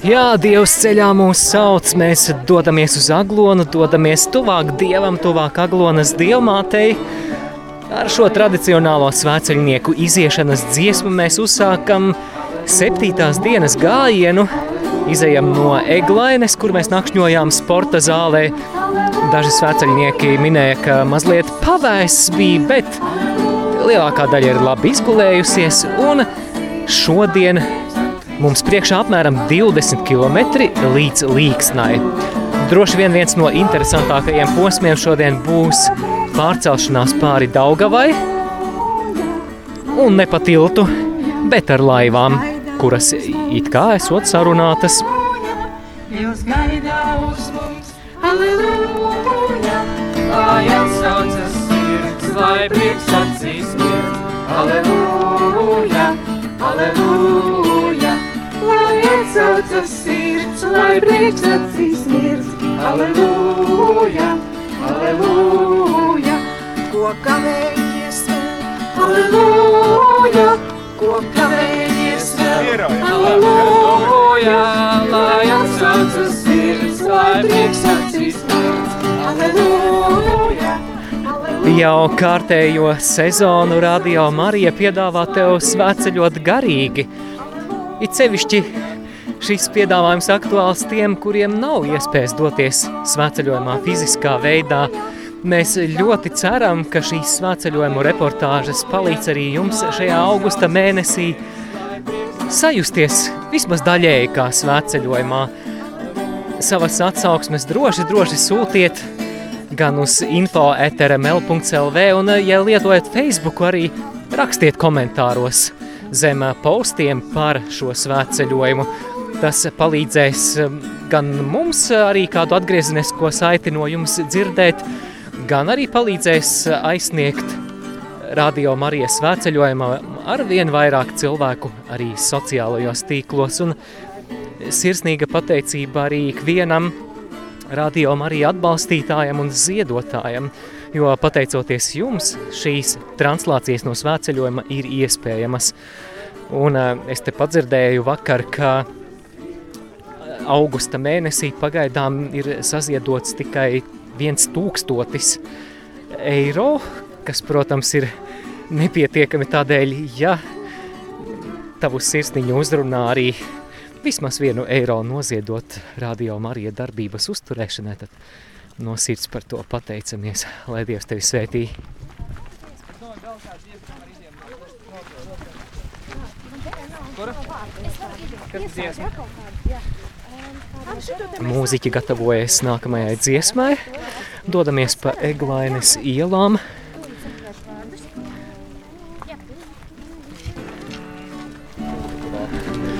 Jā, Dievs ceļā mūs sauc, mēs dodamies uz aglonu, dodamies tuvāk Dievam, tuvāk aglonas dievmātei. Ar šo tradicionālo svēceļnieku iziešanas dziesmu mēs uzsākam septītās dienas gājienu, izejam no Eglaines, kur mēs nakšņojām sporta zālē. Daži svēceļnieki minēja, ka mazliet pavēss bija, bet lielākā daļa ir labi izgulējusies, un šodien Mums priekšā apmēram 20 km līdz Līksnai. Droši vien viens no interesantākajiem posmiem šodien būs pārcelšanās pāri Daugavai un ne pa tiltu, bet ar laivām, kuras it kā esot sarunātas. Jūs gaidā uz mums, aleluja, lai atsaucas sirds, lai prieks acīs mirt, aleluja, aleluja atsaucas sirds, lai prieks acīs mirst. Aleluja, aleluja, ko kavējies vēl. Aleluja, ko kavējies vēl. Aleluja, lai atsaucas sirds, lai prieks acīs Jau kārtējo sezonu Radio Marija piedāvā tev svēceļot garīgi. It sevišķi Šis piedāvājums aktuāls tiem, kuriem nav iespējas doties svētceļojumā fiziskā veidā. Mēs ļoti ceram, ka šīs svētceļojumu reportāžas palīdz arī jums šajā augusta mēnesī sajusties vismaz daļēji kā svētceļojumā. Savas atsauksmes droši, droši sūtiet gan uz info.rml.lv un, ja lietojat Facebook, arī rakstiet komentāros zem postiem par šo svētceļojumu. Tas palīdzēs um, gan mums arī kādu atgriezenisko saiti no jums dzirdēt, gan arī palīdzēs aizsniegt Radio Marijas svētceļojumā ar vien vairāk cilvēku arī sociālajos tīklos. Un sirsnīga pateicība arī ikvienam Radio Marija atbalstītājam un ziedotājam, jo pateicoties jums šīs translācijas no svētceļojuma ir iespējamas. Un uh, es te padzirdēju vakar, ka augusta mēnesī pagaidām ir saziedots tikai viens tūkstotis eiro, kas, protams, ir nepietiekami tādēļ, ja tavu sirsniņu uzrunā arī vismaz vienu eiro noziedot radio Marija darbības uzturēšanai, tad no sirds par to pateicamies, lai Dievs tevi svētī. Mūziķi gatavojas nākamajai dziesmai. Dodamies pa Eglainas ielām. O,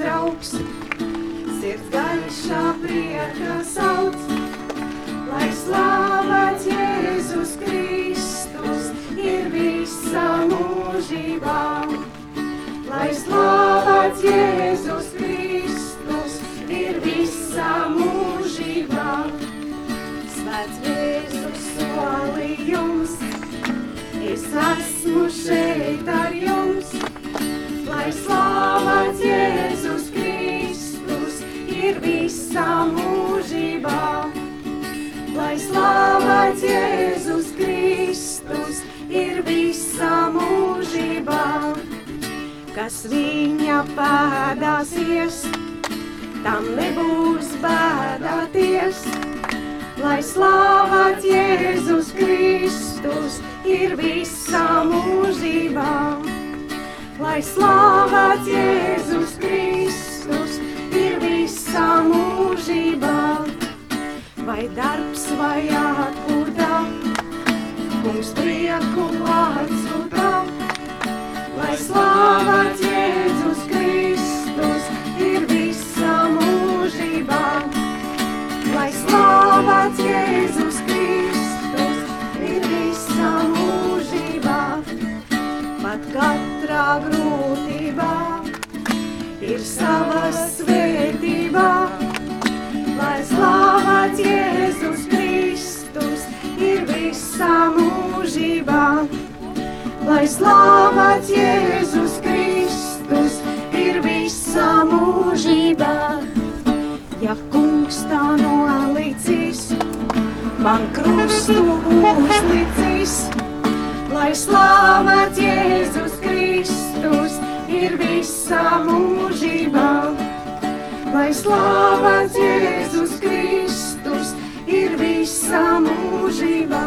draugs, sirds gaišā prieka sauc, lai slavēts Jēzus Kristus ir visa mūžībā. Lai slavēts Jēzus Kristus ir visa mūžībā. Svēts Jēzus solījums, es esmu šeit viņa pēdās ies, tam nebūs bēdāties. Lai slavēts Jēzus Kristus ir visā mūžībā. Lai slavēts Jēzus Kristus visā mūžībā, vai darbs vai atpūtā, kungs prieku atsūtā. katrā grūtībā ir sava svētība. Lai slavēts Jēzus Kristus ir visā mūžībā. Lai slavēts Jēzus Kristus ir visā mūžībā. Ja kungs tā nolicīs, man krustu uzlicīs lai slavēts Jēzus Kristus ir visā mūžībā. Lai slavēts Jēzus Kristus ir visā mūžībā.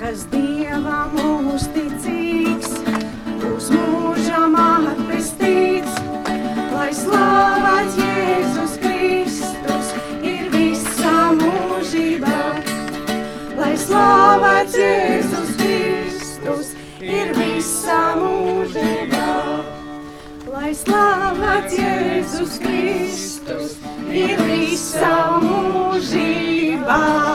Kas Dievam uzticīgs, uz mūžam atpestīts, lai slavēts Slava Jēzus Kristus ir visa mūžība.